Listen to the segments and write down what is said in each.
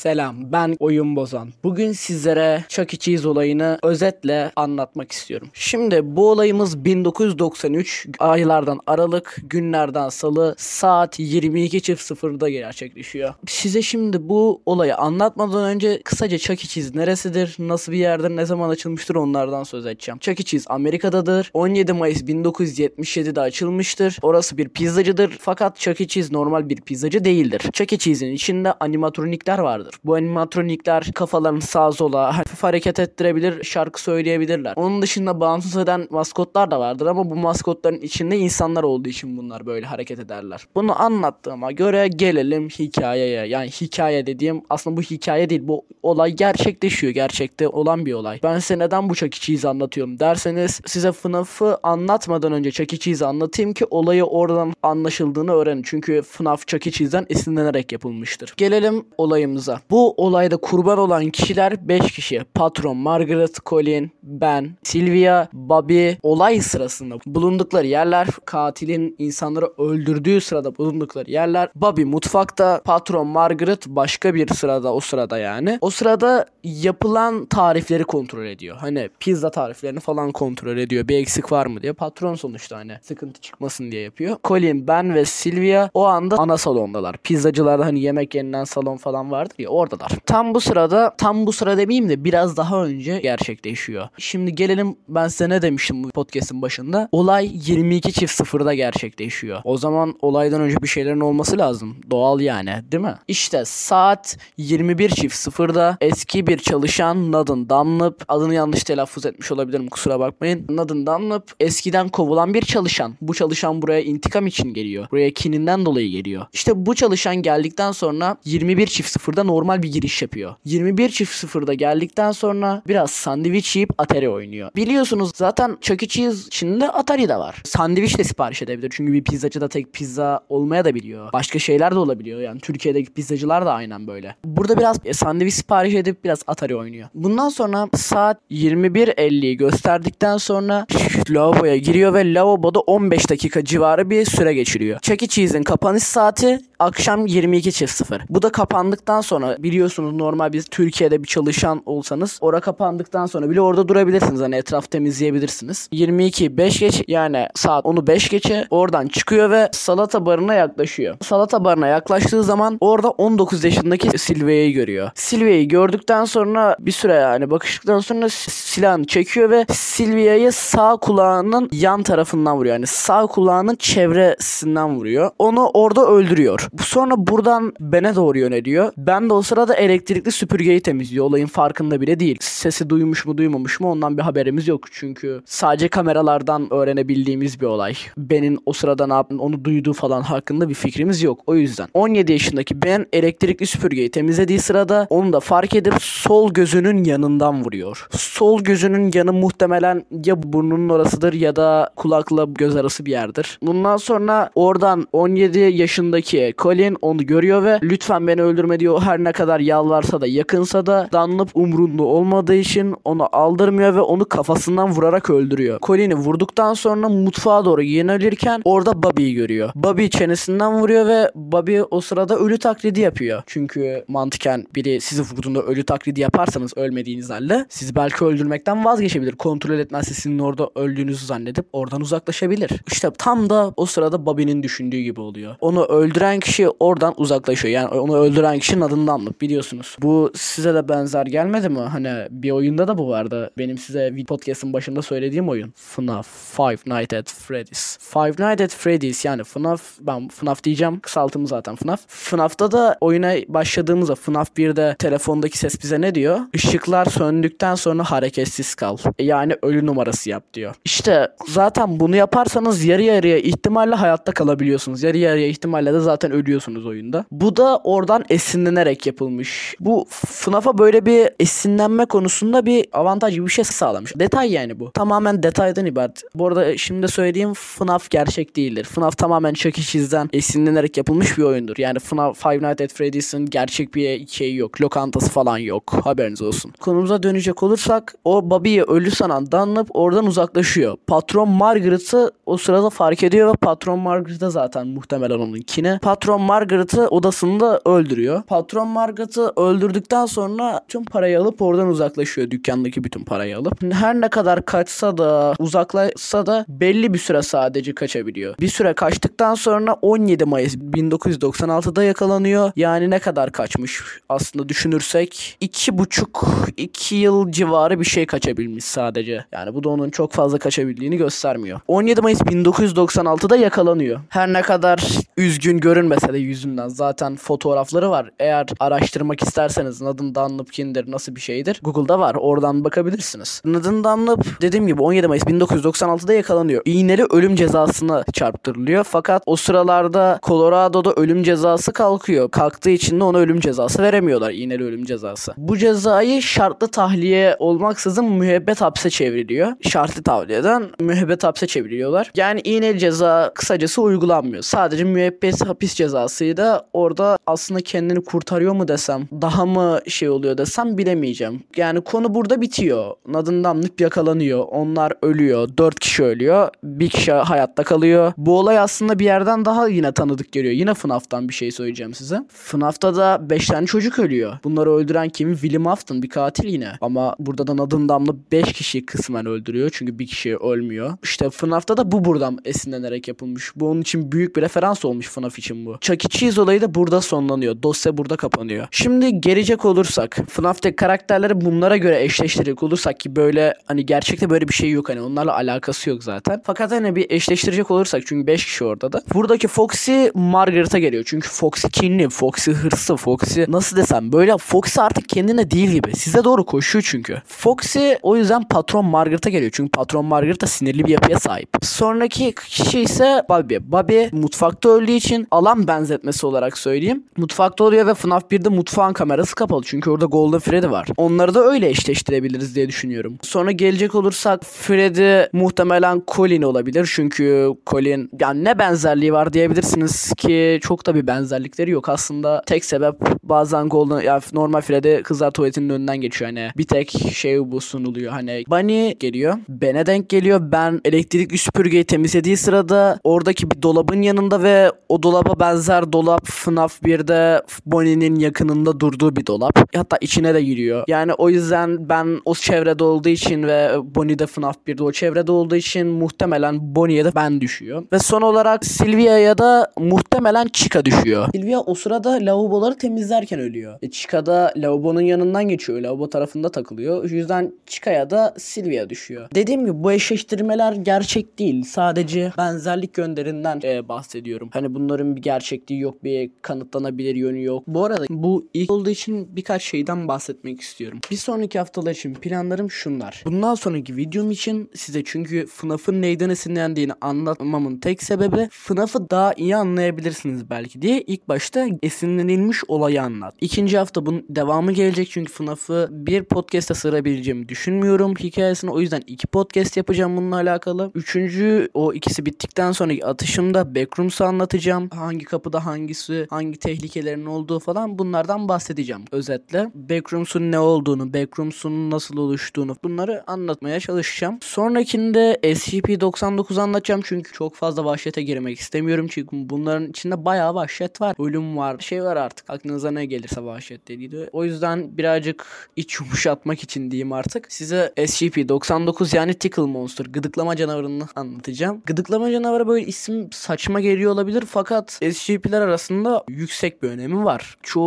Selam, ben Oyun Bozan. Bugün sizlere Chuck E. Cheese olayını özetle anlatmak istiyorum. Şimdi bu olayımız 1993 aylardan Aralık, günlerden Salı saat 22.00'da gerçekleşiyor. Size şimdi bu olayı anlatmadan önce kısaca Chuck E. Cheese neresidir, nasıl bir yerdir, ne zaman açılmıştır onlardan söz edeceğim. Chuck E. Cheese Amerika'dadır. 17 Mayıs 1977'de açılmıştır. Orası bir pizzacıdır fakat Chuck E. Cheese normal bir pizzacı değildir. Chuck E. Cheese'in içinde animatronikler vardır. Bu animatronikler kafalarını sağa sola hafif hareket ettirebilir, şarkı söyleyebilirler. Onun dışında bağımsız eden maskotlar da vardır ama bu maskotların içinde insanlar olduğu için bunlar böyle hareket ederler. Bunu anlattığıma göre gelelim hikayeye. Yani hikaye dediğim aslında bu hikaye değil. Bu olay gerçekleşiyor. Gerçekte olan bir olay. Ben size neden bu Chuck E. Anlatıyorum derseniz size FNAF'ı anlatmadan önce Chuck E. Anlatayım ki olayı oradan anlaşıldığını öğrenin. Çünkü FNAF Chuck E. Esinlenerek yapılmıştır. Gelelim olayımıza. Bu olayda kurban olan kişiler 5 kişi. Patron Margaret, Colin, ben, Sylvia, Bobby olay sırasında bulundukları yerler katilin insanları öldürdüğü sırada bulundukları yerler. Bobby mutfakta, patron Margaret başka bir sırada o sırada yani. O sırada yapılan tarifleri kontrol ediyor. Hani pizza tariflerini falan kontrol ediyor. Bir eksik var mı diye. Patron sonuçta hani sıkıntı çıkmasın diye yapıyor. Colin, ben ve Sylvia o anda ana salondalar. Pizzacılarda hani yemek yenilen salon falan vardır ya oradalar. Tam bu sırada tam bu sıra demeyeyim de biraz daha önce gerçekleşiyor. Şimdi gelelim ben size ne demiştim bu podcast'in başında. Olay 22 çift sıfırda gerçekleşiyor. O zaman olaydan önce bir şeylerin olması lazım. Doğal yani değil mi? İşte saat 21 çift sıfırda eski bir çalışan Nadın Dunlop adını yanlış telaffuz etmiş olabilirim kusura bakmayın. Nadın Dunlop eskiden kovulan bir çalışan. Bu çalışan buraya intikam için geliyor. Buraya kininden dolayı geliyor. İşte bu çalışan geldikten sonra 21 çift sıfırda normal bir giriş yapıyor. 21 çift sıfırda geldikten sonra biraz sandviç yiyip Atari oynuyor. Biliyorsunuz zaten Chuck E. Cheese içinde Atari de var. Sandviç de sipariş edebilir. Çünkü bir pizzacıda tek pizza olmaya da biliyor. Başka şeyler de olabiliyor. Yani Türkiye'deki pizzacılar da aynen böyle. Burada biraz sandviç sipariş edip biraz Atari oynuyor. Bundan sonra saat 21.50'yi gösterdikten sonra lavaboya giriyor ve lavaboda 15 dakika civarı bir süre geçiriyor. Chuck E. Cheese'in kapanış saati akşam 22.00. Bu da kapandıktan sonra biliyorsunuz normal biz Türkiye'de bir çalışan olsanız ora kapandıktan sonra bile orada durabilirsiniz. Hani etraf temizleyebilirsiniz. 22 5 geç yani saat onu 5 geçe oradan çıkıyor ve salata barına yaklaşıyor. Salata barına yaklaştığı zaman orada 19 yaşındaki Silvia'yı görüyor. Silvia'yı gördükten sonra bir süre yani bakıştıktan sonra silahını çekiyor ve Silvia'yı sağ kulağının yan tarafından vuruyor. Yani sağ kulağının çevresinden vuruyor. Onu orada öldürüyor. Sonra buradan Ben'e doğru yöneliyor. Ben de o sırada elektrikli süpürgeyi temizliyor. Olayın farkında bile değil. Sesi duymuş mu duymamış mı ondan bir haberimiz yok. Çünkü sadece kameralardan öğrenebildiğimiz bir olay. Ben'in o sırada ne yaptığını onu duyduğu falan hakkında bir fikrimiz yok. O yüzden 17 yaşındaki Ben elektrikli süpürgeyi temizlediği sırada onu da fark edip sol gözünün yanından vuruyor. Sol gözünün yanı muhtemelen ya burnunun orasıdır ya da kulakla göz arası bir yerdir. Bundan sonra oradan 17 yaşındaki Colin onu görüyor ve lütfen beni öldürme diyor. Her ne kadar yalvarsa da yakınsa da Dunlop umrunda olmadığı için onu aldırmıyor ve onu kafasından vurarak öldürüyor. Colin'i vurduktan sonra mutfağa doğru yönelirken orada Bobby'yi görüyor. Bobby çenesinden vuruyor ve Bobby o sırada ölü taklidi yapıyor. Çünkü mantıken biri sizi vurduğunda ölü taklidi yaparsanız ölmediğiniz halde sizi belki öldürmekten vazgeçebilir. Kontrol etmezse sizin orada öldüğünüzü zannedip oradan uzaklaşabilir. İşte tam da o sırada Bobby'nin düşündüğü gibi oluyor. Onu öldüren kişi oradan uzaklaşıyor. Yani onu öldüren kişinin adından mı biliyorsunuz. Bu size de benzer gelmedi mi? Hani bir oyunda da bu vardı. Benim size podcast'ın başında söylediğim oyun. FNAF Five Nights at Freddy's. Five Nights at Freddy's yani FNAF ben FNAF diyeceğim. Kısaltımı zaten FNAF. FNAF'ta da oyuna başladığımızda FNAF 1'de telefondaki ses bize ne diyor? Işıklar söndükten sonra hareketsiz kal. Yani ölü numarası yap diyor. İşte zaten bunu yaparsanız yarı yarıya ihtimalle hayatta kalabiliyorsunuz. Yarı yarıya ihtimalle de zaten ölüyorsunuz oyunda. Bu da oradan esinlenerek yapılmış. Bu FNAF'a böyle bir esinlenme konusunda bir avantaj bir şey sağlamış. Detay yani bu. Tamamen detaydan ibaret. Bu arada şimdi söylediğim FNAF gerçek değildir. FNAF tamamen Chuck E. Cheese'den esinlenerek yapılmış bir oyundur. Yani FNAF Five Nights at Freddy's'in gerçek bir şeyi yok. Lokantası falan yok. Haberiniz olsun. Konumuza dönecek olursak o Bobby'yi ölü sanan Dunlop oradan uzaklaşıyor. Patron Margaret'ı o sırada fark ediyor ve patron Margaret'ı zaten muhtemelen onunkine. Patron Margaret'ı odasında öldürüyor. Patron Margot'ı öldürdükten sonra tüm parayı alıp oradan uzaklaşıyor. Dükkandaki bütün parayı alıp. Her ne kadar kaçsa da uzaklaşsa da belli bir süre sadece kaçabiliyor. Bir süre kaçtıktan sonra 17 Mayıs 1996'da yakalanıyor. Yani ne kadar kaçmış aslında düşünürsek iki buçuk iki yıl civarı bir şey kaçabilmiş sadece. Yani bu da onun çok fazla kaçabildiğini göstermiyor. 17 Mayıs 1996'da yakalanıyor. Her ne kadar üzgün görünmese de yüzünden zaten fotoğrafları var. Eğer araştırmak isterseniz Nadine Dunlop kimdir, nasıl bir şeydir Google'da var. Oradan bakabilirsiniz. Nadine Dunlop dediğim gibi 17 Mayıs 1996'da yakalanıyor. İğneli ölüm cezasına çarptırılıyor. Fakat o sıralarda Colorado'da ölüm cezası kalkıyor. Kalktığı için de ona ölüm cezası veremiyorlar. İğneli ölüm cezası. Bu cezayı şartlı tahliye olmaksızın müebbet hapse çevriliyor. Şartlı tahliyeden müebbet hapse çeviriyorlar. Yani iğneli ceza kısacası uygulanmıyor. Sadece müebbet hapis cezasıyla da orada aslında kendini kurtarıyor mu desem daha mı şey oluyor desem bilemeyeceğim. Yani konu burada bitiyor. Nadine Damlık yakalanıyor. Onlar ölüyor. Dört kişi ölüyor. Bir kişi hayatta kalıyor. Bu olay aslında bir yerden daha yine tanıdık geliyor. Yine FNAF'tan bir şey söyleyeceğim size. FNAF'ta da 5 tane çocuk ölüyor. Bunları öldüren kim? William Afton bir katil yine. Ama burada da Nadine Damlı 5 kişiyi kısmen öldürüyor. Çünkü bir kişi ölmüyor. İşte FNAF'ta da bu buradan esinlenerek yapılmış. Bu onun için büyük bir referans olmuş FNAF için bu. Chuck E. Cheese olayı da burada sonlanıyor. Dosya burada kapanıyor. Şimdi gelecek olursak FNAF'taki karakterleri bunlara göre eşleştirecek olursak ki böyle hani gerçekte böyle bir şey yok hani onlarla alakası yok zaten. Fakat hani bir eşleştirecek olursak çünkü 5 kişi orada da. Buradaki Foxy Margaret'a geliyor. Çünkü Foxy kinli, Foxy hırslı, Foxy nasıl desem böyle Foxy artık kendine değil gibi. Size doğru koşuyor çünkü. Foxy o yüzden patron Margaret'a geliyor. Çünkü patron Margaret sinirli bir yapıya sahip. Sonraki kişi ise Bobby. Bobby mutfakta öldüğü için alan benzetmesi olarak söyleyeyim. Mutfakta oluyor ve FNAF 1'de mutfağın kamerası kapalı. Çünkü orada Golden Freddy var. Onları da öyle eşleştirebiliriz diye düşünüyorum. Sonra gelecek olursak Freddy muhtemelen Colin olabilir. Çünkü Colin yani ne benzerliği var diyebilirsiniz ki çok da bir benzerlikleri yok. Aslında tek sebep bazen Golden yani normal Freddy kızlar tuvaletinin önünden geçiyor. Hani bir tek şey bu sunuluyor. Hani Bunny geliyor. Ben'e denk geliyor. Ben elektrik süpürgeyi temizlediği sırada oradaki bir dolabın yanında ve o dolaba benzer dolap FNAF 1'de Bonnie'nin yakınında durduğu bir dolap. Hatta içine de giriyor. Yani o yüzden ben o çevrede olduğu için ve Bonnie de FNAF 1'de o çevrede olduğu için muhtemelen Bonnie'ye de ben düşüyor. Ve son olarak Sylvia'ya da muhtemelen Chica düşüyor. Sylvia o sırada lavaboları temizlerken ölüyor. E, Chica da lavabonun yanından geçiyor. Lavabo tarafında takılıyor. O yüzden Chica'ya da Sylvia düşüyor. Dediğim gibi bu eşleştirmeler gerçek değil. Sadece benzerlik yönlerinden e, bahsediyorum. Hani bunların bir gerçekliği yok, bir kanıtlanabilir yönü yok. Bu arada bu ilk olduğu için birkaç şeyden bahsetmek istiyorum. Bir sonraki haftalar için planlarım şunlar. Bundan sonraki videom için size çünkü FNAF'ın neyden esinlendiğini anlatmamın tek sebebi FNAF'ı daha iyi anlayabilirsiniz belki diye ilk başta esinlenilmiş olayı anlat. İkinci hafta bunun devamı gelecek çünkü FNAF'ı bir podcast'a sığabileceğimi düşünmüyorum hikayesini. O yüzden iki podcast yapacağım bununla alakalı. Üçüncü o ikisi bittikten sonraki atışımda Backrooms'u anlatacağım. Hangi kapıda hangisi, hangi tehlikelerin olduğu falan bunlardan bahsedeceğim özetle. Backrooms'un ne olduğunu, Backrooms'un nasıl oluştuğunu bunları anlatmaya çalışacağım. Sonrakinde SCP-99 anlatacağım çünkü çok fazla vahşete girmek istemiyorum. Çünkü bunların içinde bayağı vahşet var. Ölüm var, şey var artık. Aklınıza ne gelirse vahşet dediği. O yüzden birazcık iç yumuşatmak için diyeyim artık. Size SCP-99 yani Tickle Monster, gıdıklama canavarını anlatacağım. Gıdıklama canavarı böyle isim saçma geliyor olabilir fakat SCP'ler arasında yüksek bir önemi var. Çoğu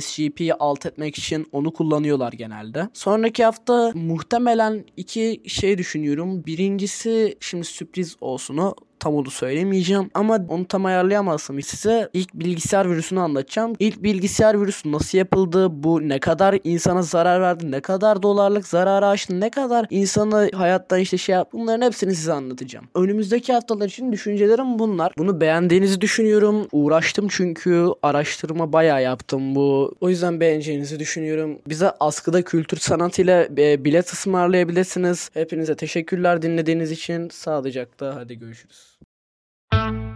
SCP'yi alt etmek için onu kullanıyorlar genelde. Sonraki hafta muhtemelen iki şey düşünüyorum. Birincisi şimdi sürpriz olsun o tam onu söylemeyeceğim ama onu tam ayarlayamazsam size ilk bilgisayar virüsünü anlatacağım. İlk bilgisayar virüsü nasıl yapıldı, bu ne kadar insana zarar verdi, ne kadar dolarlık zararı açtı, ne kadar insanı hayattan işte şey yaptı bunların hepsini size anlatacağım. Önümüzdeki haftalar için düşüncelerim bunlar. Bunu beğendiğinizi düşünüyorum. Uğraştım çünkü araştırma bayağı yaptım bu. O yüzden beğeneceğinizi düşünüyorum. Bize askıda kültür sanat ile e, bilet ısmarlayabilirsiniz. Hepinize teşekkürler dinlediğiniz için. Sağlıcakla hadi görüşürüz. Thank you.